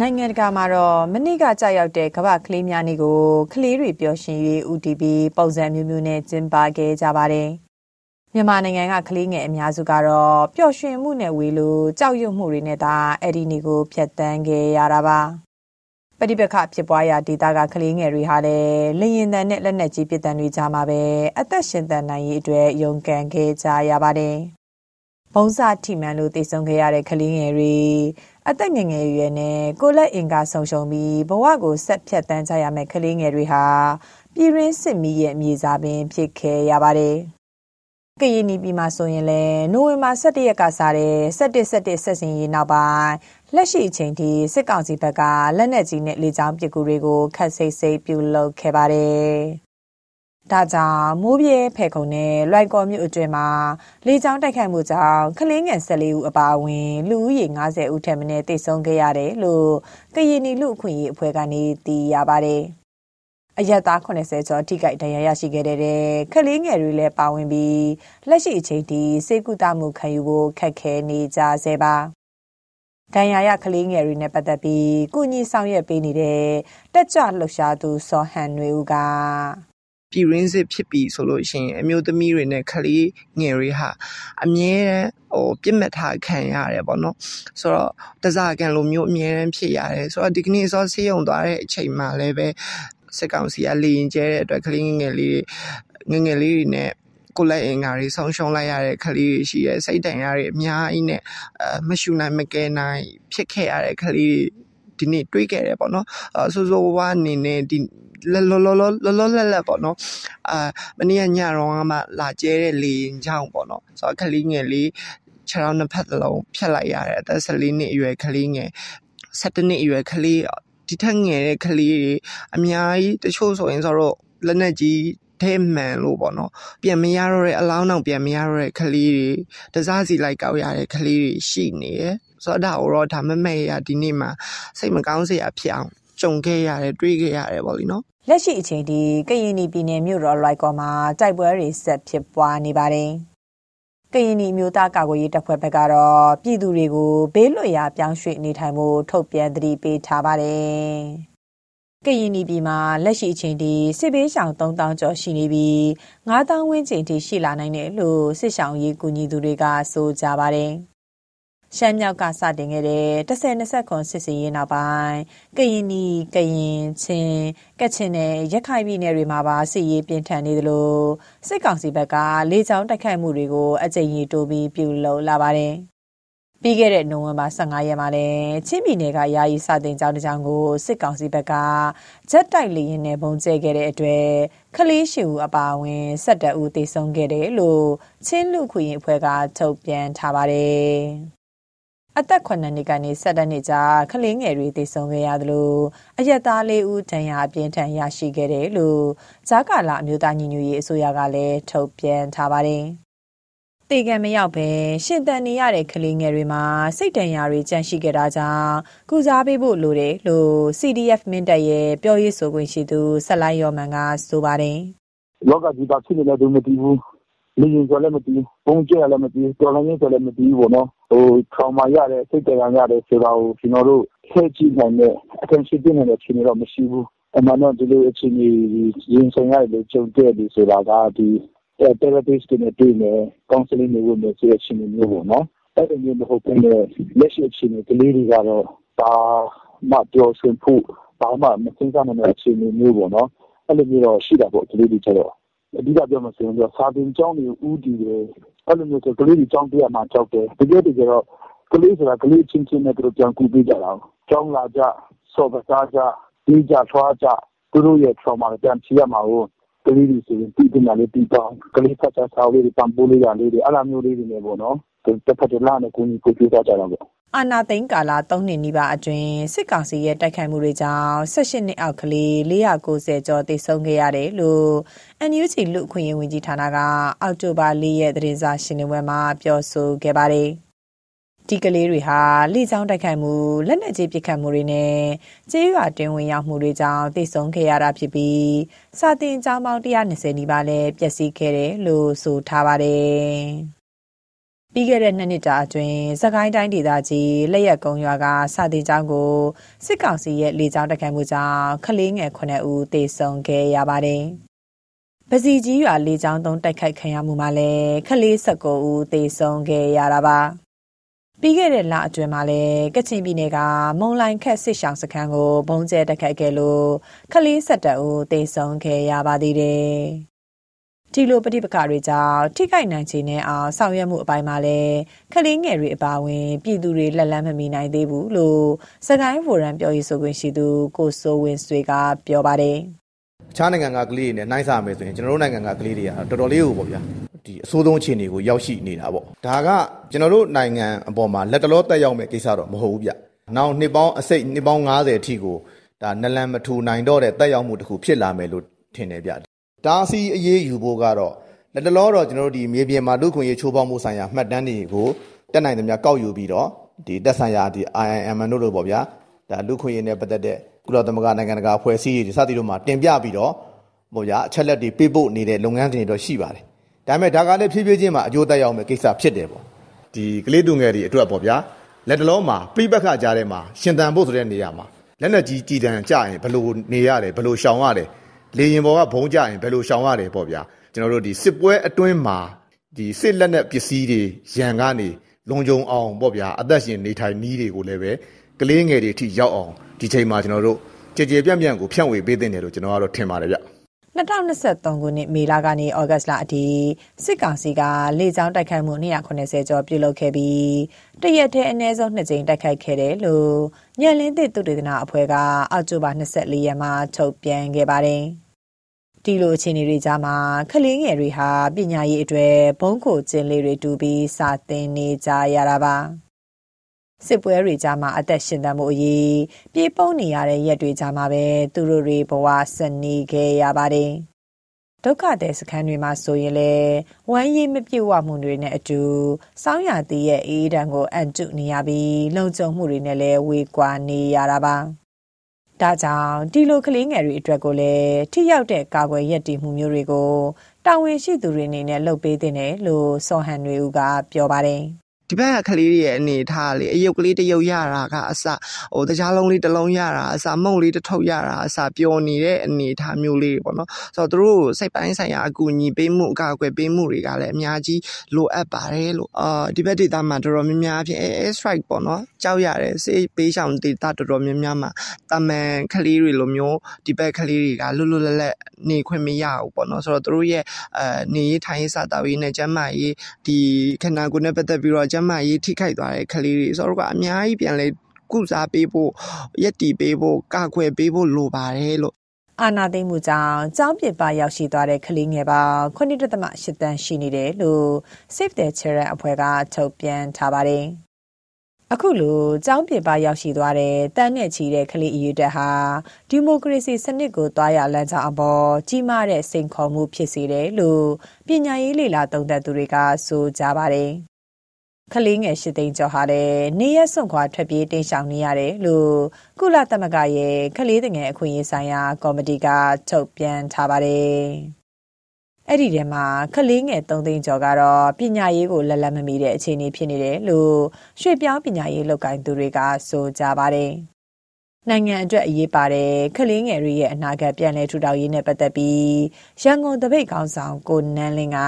နိုင်ငံတကာမှာတော့မနေ့ကကြာရောက်တဲ့ကမ္ဘာကလေးများနေ့ကိုကလေးတွေပျော်ရွှင်ရေး UTP ပုံစံမျိုးမျိုးနဲ့ကျင်းပခဲ့ကြပါတယ်။မြန်မာနိုင်ငံကကလေးငယ်အများစုကတော့ပျော်ရွှင်မှုနဲ့ဝေလို့ကြောက်ရွံ့မှုတွေနဲ့သာအဲ့ဒီနေ့ကိုဖျက်ဆီးခဲ့ရတာပါ။ပဋိပက္ခဖြစ်ပွားရာဒေသကကလေးငယ်တွေဟာလည်းလရင်တန်နဲ့လက်နက်ကြီးပစ်တံတွေကြားမှာပဲအသက်ရှင်သန်နိုင်ရေးအတွက်ရုန်းကန်ခဲ့ကြရပါတယ်။ဘုံစာထိမှန်လို့တည်ဆုံခဲ့ရတဲ့ကလေးငယ်တွေ အသက်ငယ်ငယ်ရွယ်နဲ့ကိုလက်အင်ကာဆုံရှုံပြီးဘဝကိုဆက်ဖြတ်တန်းကြရမယ့်ကလေးငယ်တွေဟာပြည်ရင်းစစ်မီးရဲ့မြေစာပင်ဖြစ်ခဲ့ရပါတယ်။ကရင်နီပြည်မှာဆိုရင်လည်းနိုဝင်ဘာ17ရက်ကစတဲ့17 17ဆက်စင်ရေးနောက်ပိုင်းလက်ရှိအချိန်ထိစစ်ကောင်စီဘက်ကလက်နက်ကြီးနဲ့လေကြောင်းပစ်ကူတွေကိုခတ်ဆိတ်ဆိတ်ပြုလုပ်ခဲ့ပါတယ်။ ဒါကြောင့်မိုးပြဲဖဲခုံနဲ့လွိုက်ကော်မြို့အတွင်းမှာလေကြောင်းတိုက်ခိုက်မှုကြောင့်ကလင်းငယ်14ဦးအပါအဝင်လူဦးရေ90ဦးထက်မနည်းတိတ်ဆုံးခဲ့ရတယ်လို့ကရင်နီလူအခွင့်အရေးအဖွဲ့ကနေသိရပါတယ်။အရက်သား80ကျော်ထိခိုက်ဒဏ်ရာရရှိခဲ့တဲ့ကလေးငယ်တွေလည်းပါဝင်ပြီးလက်ရှိအချိန်ထိစေကူတာမှုခံယူဖို့ခက်ခဲနေကြဆဲပါ။ဒဏ်ရာရကလေးငယ်တွေနဲ့ပတ်သက်ပြီးကုညီဆောင်ရွက်ပေးနေတဲ့တက်ကြလှုပ်ရှားသူစောဟန်နွေဦးက ပြည်ရင်းစစ်ဖြစ်ပြီဆိုလို့ရှိရင်အမျိုးသမီးတွေနဲ့ကလေးငယ်တွေဟာအမြဲတမ်းဟိုပြစ်မှတ်ထားခံရတယ်ပေါ့နော်ဆိုတော့တစားကန်လိုမျိုးအမြဲတမ်းဖြစ်ရတယ်ဆိုတော့ဒီကနေ့စောဆေးရုံသွားတဲ့အချိန်မှာလည်းပဲစစ်ကောင်စီကလေရင်ကျဲတဲ့အတွက်ကလေးငယ်ငယ်လေးငယ်ငယ်လေးတွေနဲ့ကိုလက်အင်္ဂါတွေဆုံးရှုံးလိုက်ရတဲ့ကလေးတွေရှိရဲစိတ်တန်ရတဲ့အများကြီးနဲ့အမရှူနိုင်မကဲနိုင်ဖြစ်ခဲ့ရတဲ့ကလေးတွေ ဒီနေ့တွေးခဲ့တယ်ပေါ့နော်အဆိုးဆိုးဝါးအနေနဲ့ဒီလောလောလောလောလောလက်လက်ပေါ့နော်အာမနေ့ကညတော့မှလာကျဲတဲ့လေရင်ချောင်းပေါ့နော်ဆိုတော့ကလေးငယ်လေးခြေထောက်နှစ်ဖက်လုံးဖြတ်လိုက်ရတယ်အသက်14နှစ်အရွယ်ကလေးငယ်17နှစ်အရွယ်ကလေးဒီထက်ငယ်တဲ့ကလေးတွေအများကြီးတချို့ဆိုရင်ဆိုတော့လက်နက်ကြီးထဲမှန်လို့ပေါ့နော်ပြန်မရတော့တဲ့အလောင်းအောင်ပြန်မရတော့တဲ့ကလေးတွေတစားစီလိုက်ကောက်ရတဲ့ကလေးတွေရှိနေတယ် ဆိုတော့ဒါတော့ဒါမမဲ့ရဒီနေ့မှာစိတ်မကောင်းစရာဖြစ်အောင်ကြုံခဲ့ရတယ်တွေးခဲ့ရတယ်ပေါ့လीနော်လက်ရှိအချိန်ထိကရင်ပြည်နယ်မြို့တော်လိုက်ကော်မှာတိုက်ပွဲတွေဆက်ဖြစ်ပွားနေပါတယ်။ကရင်ပြည်မျိုးသားကာကွယ်ရေးတပ်ဖွဲ့ဘက်ကတော့ပြည်သူတွေကိုဘေးလွတ်ရာပြောင်းရွှေ့နေထိုင်ဖို့ထုတ်ပြန်သတိပေးထားပါတယ်။ကရင်ပြည်မှာလက်ရှိအချိန်ထိစစ်ဘေးရှောင်3000ကျော်ရှိနေပြီး9000ဝန်းကျင်ထိရှိလာနိုင်တယ်လို့စစ်ရှောင်ရေးကူညီသူတွေကဆိုကြပါတယ်။ ရှမ်းမြောက်ကစတင်ခဲ့တဲ့10-20ခွန်စစ်စင်ရေးနောက်ပိုင်း ကရင်နီ ကရင် ချင်း ကချင်နဲ့ ရခိုင်ပြည်နယ်တွေမှာပါ စစ်ရေးပြင်းထန်နေသလို စစ်ကောင်စီဘက်က လေကြောင်းတိုက်ခိုက်မှုတွေကို အကြိမ်ကြီးတိုးပြီး ပြုလုပ်လာပါတယ်။ပြီးခဲ့တဲ့ နိုဝင်ဘာ15ရက်မှာလည်း ချင်းပြည်နယ်က ယာယီစတင်ကြောင်းတစ်ကြောင်းကို စစ်ကောင်စီဘက်က ဂျက်တိုက်လေယာဉ်နဲ့ပုံကျဲခဲ့တဲ့အတွက်ခလေးရှိဦး အပါအဝင်12ဦး သေဆုံးခဲ့တယ်လို့ ချင်းလူခွေရင်အဖွဲ့က ထုတ်ပြန်ထားပါတယ်။ အသက်9နှစ်ကနေ17နှစ်ကြားကလေးငယ်တွေသေဆုံးခဲ့ရသလိုအရက်သား၄ဦးဒဏ်ရာအပြင်းထန်ရရှိခဲ့တယ်လို့ဂျာကာလာအမျိုးသားညီညွတ်ရေးအစိုးရကလည်းထုတ်ပြန်ထားပါတယ်။တေကံမရောက်ပဲရှင်တန်နေရတဲ့ကလေးငယ်တွေမှာစိတ်ဒဏ်ရာတွေကြန့်ရှိခဲ့တာကြောင့်ကုစားပေးဖို့လိုတယ်လို့ CDF မင်းတပ်ရဲ့ပြောရေးဆိုခွင့်ရှိသူဆက်လိုက်ရော်မန်ကဆိုပါတယ်။လောကကြီးပါဖြစ်နေတယ်မသိဘူးလေရင်ဆိုလည်းမသိဘူး။ပုံကျဲလည်းမသိဘူး။တော်လိုင်းရင်ဆိုလည်းမသိဘူးပေါ့နော်။ဟို trauma ရတယ်စိတ်တရားရတယ်ဆိုတာကိုကျွန်တော်တို့ထည့်ကြည့်နိုင်တဲ့ attention ပြနေတဲ့အခြေအနေတော့မရှိဘူး။အမှန်တော့ဒီလိုအခြေအနေရင်ဆိုင်ရတယ်လို့ကြုံတွေ့တယ်ဆိုတာကဒီ therapist တွေနဲ့တွေ့မယ် counseling တွေဝင်မယ်ဆိုတဲ့အခြေအနေမျိုးပေါ့နော်။အဲ့ဒီမျိုးမဟုတ်ဘဲနဲ့လက်ရှိအခြေအနေကလေးတွေကတော့ဒါမှပြောဆွေးဖို့ဘာမှမသိကြနိုင်တဲ့အခြေအနေမျိုးပေါ့နော်။အဲ့လိုမျိုးတော့ရှိတာပေါ့ကလေးတွေကျတော့အဓိကပြောမယ်ဆိုရင်တော့စာသင်ကျောင်းတွေဦးတည်တယ် အဲ့လိုမျိုးဆိုကလေးတွေကျောင်းတက်ရမှာကြောက်တယ်တကယ်တကယ်တော့ကလေးဆိုတာကလေးချင်းချင်းနဲ့သူတို့ပြန်ကူပေးကြတာကျောင်းလာကြစော်ကစားကြဒီကြထွားကြသူတို့ရဲ့ trauma ကိုပြန်ဖြေရမှာကိုကလေးတွေဆိုရင်ပြီးတင်လာလေးပြီးတော့ကလေးဖတ်ချစာလေးတွေပံပိုးလေးရလေးတွေအဲ့လိုမျိုးလေးတွေနဲ့ပေါ့နော်တစ်ဖက်တစ်လနဲ့ကိုကြီးကိုပြကြတာပေါ့ အာနာသိန်းကာလ3နှစ်နီးပါးအတွင်းစစ်ကောင်စီရဲ့တိုက်ခိုက်မှုတွေကြောင့်18နှစ်အောက်ကလေး490ကျော်သေဆုံးခဲ့ရတယ်လို့ NUG လူအခွင့်အရေးဝန်ကြီးဌာနကအောက်တိုဘာ4ရက်သတင်းစာရှင်းလင်းပွဲမှာပြောဆိုခဲ့ပါတယ်။ဒီကလေးတွေဟာလေကြောင်းတိုက်ခိုက်မှုလက်နက်ကြီးပစ်ခတ်မှုတွေနဲ့ကျေးရွာတွင်ဝင်ရောက်မှုတွေကြောင့်သေဆုံးခဲ့ရတာဖြစ်ပြီးစာတင်ကျောင်းပေါင်း120နီးပါးလည်းပျက်စီးခဲ့တယ်လို့ဆိုထားပါတယ်။ ပြီးခဲ့တဲ့နှစ်နှစ်တာအတွင်းစကိုင်းတိုင်းဒေသကြီးလက်ရက်ကုန်းရွာကစာတင်ကျောင်းကိုစစ်ကောင်စီရဲ့လေကြောင်းတိုက်ခိုက်မှုကြောင့်ကလေးငယ်9ဦးသေဆုံးခဲ့ရပါတယ်။ပစီကြီးရွာလေကြောင်းသုံးတိုက်ခိုက်ခံရမှုမှာလည်းကလေး19ဦးသေဆုံးခဲ့ရတာပါ။ပြီးခဲ့တဲ့လအတွင်းမှာလည်းကချင်ပြည်နယ်ကမုံလိုင်ခက်စစ်ရှောင်းစခန်းကိုဘုံကျဲတိုက်ခိုက်ခဲ့လို့ကလေး17ဦးသေဆုံးခဲ့ရပါသေးတယ်။ ဒီလိုပဋိပက္ခတွေကြောင့်ထိခိုက်နိုင်ခြေနဲ့အောင်ဆောင်ရွက်မှုအပိုင်းမှာလည်းခလေးငယ်တွေအပါအဝင် ပြည်သူတွေလက်လန်းမမီနိုင်သေးဘူးလို့စကိုင်းဖိုရမ်ပြောရေးဆိုခွင့်ရှိသူကိုစိုးဝင်းဆွေကပြောပါတယ်အခြားနိုင်ငံကကလေးတွေနဲ့နှိုင်းစာမယ်ဆိုရင်ကျွန်တော်တို့နိုင်ငံကကလေးတွေကတော်တော်လေးကိုပေါ့ဗျာဒီအဆိုးဆုံးအခြေအနေကိုရောက်ရှိနေတာပေါ့ဒါကကျွန်တော်တို့နိုင်ငံအပေါ်မှာလက်တလောတက်ရောက်မဲ့ကိစ္စတော့မဟုတ်ဘူးဗျနောက်နှစ်ပေါင်းအစိတ်နှစ်ပေါင်း90အထိကိုဒါနလန်မထူနိုင်တော့တဲ့တက်ရောက်မှုတစ်ခုဖြစ်လာမယ်လို့ထင်တယ်ဗျ တားဆီးအရေးယူဖို့ကတော့လက်တလောတော့ကျွန်တော်တို့ဒီမြေပြင်မှာလူခွင့်ရေးချိုးဖောက်မှုဆိုင်ရာမှတ်တမ်းတွေကိုတက်နိုင်သမျှကောက်ယူပြီးတော့ဒီတက်ဆိုင်ရာဒီ IIM တို့လိုပေါ့ဗျာဒါလူခွင့်ရေးနဲ့ပတ်သက်တဲ့ကုလသမဂ္ဂနိုင်ငံတကာအဖွဲ့အစည်းတွေစသည်တို့မှာတင်ပြပြီးတော့ဟိုဗျာအချက်လက်တွေပေးပို့နေတဲ့လုပ်ငန်းတွေတော့ရှိပါတယ်ဒါပေမဲ့ဒါကလည်းဖြည်းဖြည်းချင်းမှာအကျိုးသက်ရောက်မဲ့ကိစ္စဖြစ်တယ်ပေါ့ဒီကလေးသူငယ်တွေအတွက်ပေါ့ဗျာလက်တလုံးမှာပြိပခကြားထဲမှာရှင်သန်ဖို့ဆိုတဲ့နေရာမှာလက်နက်ကြီးကြည်တံကြရင်ဘယ်လိုနေရလဲဘယ်လိုရှောင်ရလဲ လေရင်ပေါ်ကဘုံကြရင်ဘယ်လိုရှောင်ရတယ်ပေါ့ဗျာကျွန်တော်တို့ဒီစစ်ပွဲအတွင်းမှာဒီစစ်လက်နက်ပစ္စည်းတွေရန်ကနေလုံခြုံအောင်ပေါ့ဗျာအသက်ရှင်နေထိုင်နည်းတွေကိုလည်းပဲကလေးငယ်တွေအထိရောက်အောင်ဒီချိန်မှာကျွန်တော်တို့ကြည်ကြည်ပြန့်ပြန့်ကိုဖြန့်ဝေပေးတင်တယ်လို့ကျွန်တော်ကတော့ထင်ပါတယ်ဗျ2023ခုနှစ်မေလကနေဩဂတ်လအထိစစ်ကောင်စီကလေကြောင်းတိုက်ခိုက်မှု290ကျော်ပြုလုပ်ခဲ့ပြီးတရက်တည်းအနည်းဆုံး2ကြိမ်တိုက်ခိုက်ခဲ့တယ်လို့ညံလင်းသစ်သုတေသနအဖွဲ့ကအောက်တိုဘာ24ရက်မှာထုတ်ပြန်ခဲ့ပါတယ်။ ဒီလိုအခြေအနေတွေကြားမှာကလေးငယ်တွေဟာပညာရေးအတွက်ဘုံကိုကျင်းလေးတွေတူပြီးစာသင်နေကြရတာပါစစ်ပွဲတွေကြားမှာအသက်ရှင်သန်မှုအရေးပြေပုံနေရတဲ့ရက်တွေကြားမှာပဲသူတို့တွေဘဝဆက်နေခဲ့ရပါတယ်ဒုက္ခတဲ့စခန်းတွေမှာဆိုရင်လေဝမ်းရည်မပြေဝမှုတွေနဲ့အတူစောင်းရသည်ရဲ့အေးဒဏ်ကိုအန်တုနေရပြီးလုံခြုံမှုတွေနဲ့လည်းဝေကွာနေရတာပါ ဒါကြောင့်ဒီလိုကလေးငယ်တွေအတွက်ကိုလည်းထိရောက်တဲ့ကာကွယ်ရည်တည်မှုမျိုးတွေကိုတာဝန်ရှိသူတွေအနေနဲ့လုပ်ပေးသင့်တယ်လို့စောဟန်တွေဦးက ပြောပါတယ် ဒီဘက်ကကလေးတွေရဲ့အနေထားလေအယုတ်ကလေးတစ်ယုတ်ရတာကအစဟိုတကြားလုံးလေးတစ်လုံးရတာအစမုံလေးတစ်ထုပ်ရတာအစပျော်နေတဲ့အနေထားမျိုးလေးပေါ့နော်ဆိုတော့သူတို့စိတ်ပိုင်းဆိုင်ရာအကူအညီပေးမှုအကာအကွယ်ပေးမှုတွေကလည်းအများကြီးလိုအပ်ပါတယ်လို့အာဒီဘက်ဒေသမှာတော်တော်များများအဖြစ် air strike ပေါ့နော်ကြောက်ရတယ်စေးပေးဆောင်ဒေသတော်တော်များများမှာတာမန်ကလေးတွေလိုမျိုးဒီဘက်ကလေးတွေကလွတ်လွတ်လပ်လပ်နေခွင့်မရဘူးပေါ့နော်ဆိုတော့သူတို့ရဲ့အဲနေရေးထိုင်ရေးစားတောက်ရေးနဲ့ကျန်းမာရေးဒီခန္ဓာကိုယ်နဲ့ပတ်သက်ပြီးတော့ကျန်းမာရေးထိခိုက်သွားတဲ့ကလေးတွေဆိုတော့ကအများကြီးပြန်လဲကုစားပေးဖို့ရက်တီပေးဖို့ကာကွယ်ပေးဖို့လိုပါတယ်လို့အာနာသိမ့်မှုကြောင့်ကျောင်းပြပရောက်ရှိသွားတဲ့ကလေးငယ်ပေါင်း9.8တန်းရှိနေတယ်လို့ Save the Children အဖွဲ့ကထုတ်ပြန်ထားပါတယ်။အခုလိုကျောင်းပြပရောက်ရှိသွားတဲ့တန်းနဲ့ချီတဲ့ကလေးအရေးတက်ဟာဒီမိုကရေစီစနစ်ကိုတွားရလမ်းကြောင်းအပေါ်ကြီးမားတဲ့စိန်ခေါ်မှုဖြစ်စေတယ်လို့ပညာရေးလေလာသုံးသပ်သူတွေကဆိုကြပါတယ်။ ကလေးငယ်ရှိသိန်းကျော်ဟာလည်း နေရစွန့်ခွာ ထွက်ပြေးတိမ်းရှောင်နေရတယ်လို့ ကုလသမဂ္ဂရဲ့ ကလေးငယ်အခွင့်အရေးဆိုင်ရာ ကော်မတီက ထုတ်ပြန်ထားပါတယ်။အဲ့ဒီထဲမှာ ကလေးငယ်3သိန်းကျော်ကတော့ ပညာရေးကို လက်လက်မမီတဲ့ အခြေအနေ ဖြစ်နေတယ်လို့ ရွှေပြောင်းပညာရေး လုပ်ကိုင်သူတွေက ဆိုကြပါတယ်။နိုင်ငံအတွက် အရေးပါတဲ့ ကလေးငယ်တွေရဲ့ အနာဂတ် ပြန်လည်ထူထောင်ရေးနဲ့ ပတ်သက်ပြီး ရန်ကုန်တပိတ်ကောင်းဆောင် ကိုနန်းလင်းက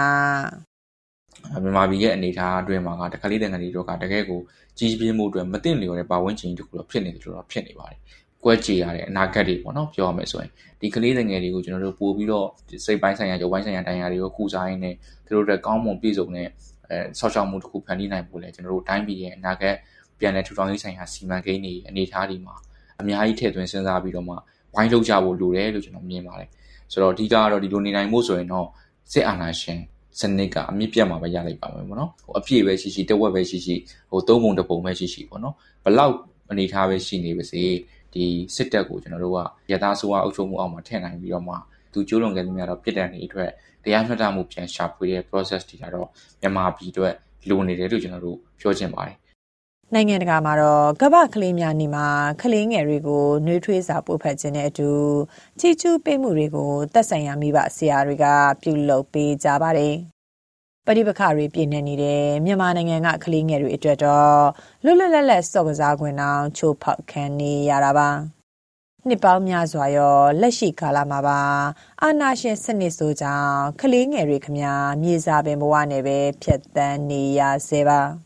မြန်မာပြည်ရဲ့အနေအထားအတွင်းမှာကတကလေးတန်ငယ်တွေတော့ကတကယ်ကိုကြီးပြင်းမှုအတွက်မသိလျော်တဲ့ပတ်ဝန်းကျင်တခုတော့ဖြစ်နေတယ်လို့တော့ဖြစ်နေပါတယ်ကွက်ကြေရတဲ့အနာဂတ်တွေပေါ့နော်ပြောရမယ်ဆိုရင်ဒီကလေးငယ်တွေကိုကျွန်တော်တို့ပို့ပြီးတော့စိတ်ပိုင်းဆိုင်ရာရုပ်ပိုင်းဆိုင်ရာတိုင်းရာတွေကိုကုစားရင်းနဲ့သူတို့တွေကောင်းမွန်ပြည့်စုံတဲ့အဲဆောက်ရှောက်မှုတစ်ခုဖန်တီးနိုင်ဖို့လဲကျွန်တော်တို့တိုင်းပြည်ရဲ့အနာဂတ်ပြန်လည်ထူထောင်ရေးဆိုင်ရာစီမံကိန်းတွေအနေအထားတွေမှာအများကြီးထည့်သွင်းစဉ်းစားပြီးတော့မှဝိုင်းလုပ်ကြဖို့လိုတယ်လို့ကျွန်တော်မြင်ပါတယ်ဆိုတော့အဓိကကတော့ဒီလိုနေနိုင်မှုဆိုရင်တော့စစ်အာဏာရှင် စနစ်ကအမြင့်ပြတ်မှာပဲရလိုက်ပါမယ်ပေါ့နော်ဟိုအပြည့်ပဲရှိရှိတဝက်ပဲရှိရှိဟိုသုံးပုံတစ်ပုံပဲရှိရှိပေါ့နော်ဘလောက်အနေထားပဲရှိနေပါစေဒီစစ်တပ်ကိုကျွန်တော်တို့ကရသားဆိုးအုပ်ချုပ်မှုအောက်မှာထည့်နိုင်ပြီးတော့မှသူကျိုးလွန်ခဲ့သမျှတော့ပြစ်ဒဏ်တွေအတွက်တရားမျှတမှုပြန်ရှာဖွေတဲ့ process တွေကတော့မြန်မာပြည်အတွက်လိုနေတယ်လို့ကျွန်တော်တို့ပြောချင်ပါတယ် နိုင်ငံတကာမှာတော့ကမ္ဘာကလေးများနေ့မှာကလေးငယ်တွေကိုနှွေးထွေးစာပို့ဖက်ခြင်းတဲ့အတူချီကျူးပေးမှုတွေကိုတက်ဆိုင်ရာမိဘဆရာတွေက ပြုလုပ်ပေးကြပါတယ်ပဋိပက္ခတွေပြည့်နေနေတဲ့မြန်မာနိုင်ငံကကလေးငယ်တွေအတွက်တော့လွတ်လွတ်လပ်လပ်စော့ကစားခွင့်အောင်ချိုးဖောက်ခံနေရတာပါနှစ်ပေါင်းများစွာရောလက်ရှိကာလမှာပါအာနာရှင်စနစ်ဆိုကြောင့်ကလေးငယ်တွေခမမြေစာပင်ဘဝနဲ့ပဲဖြတ်တန်းနေရဆဲပါ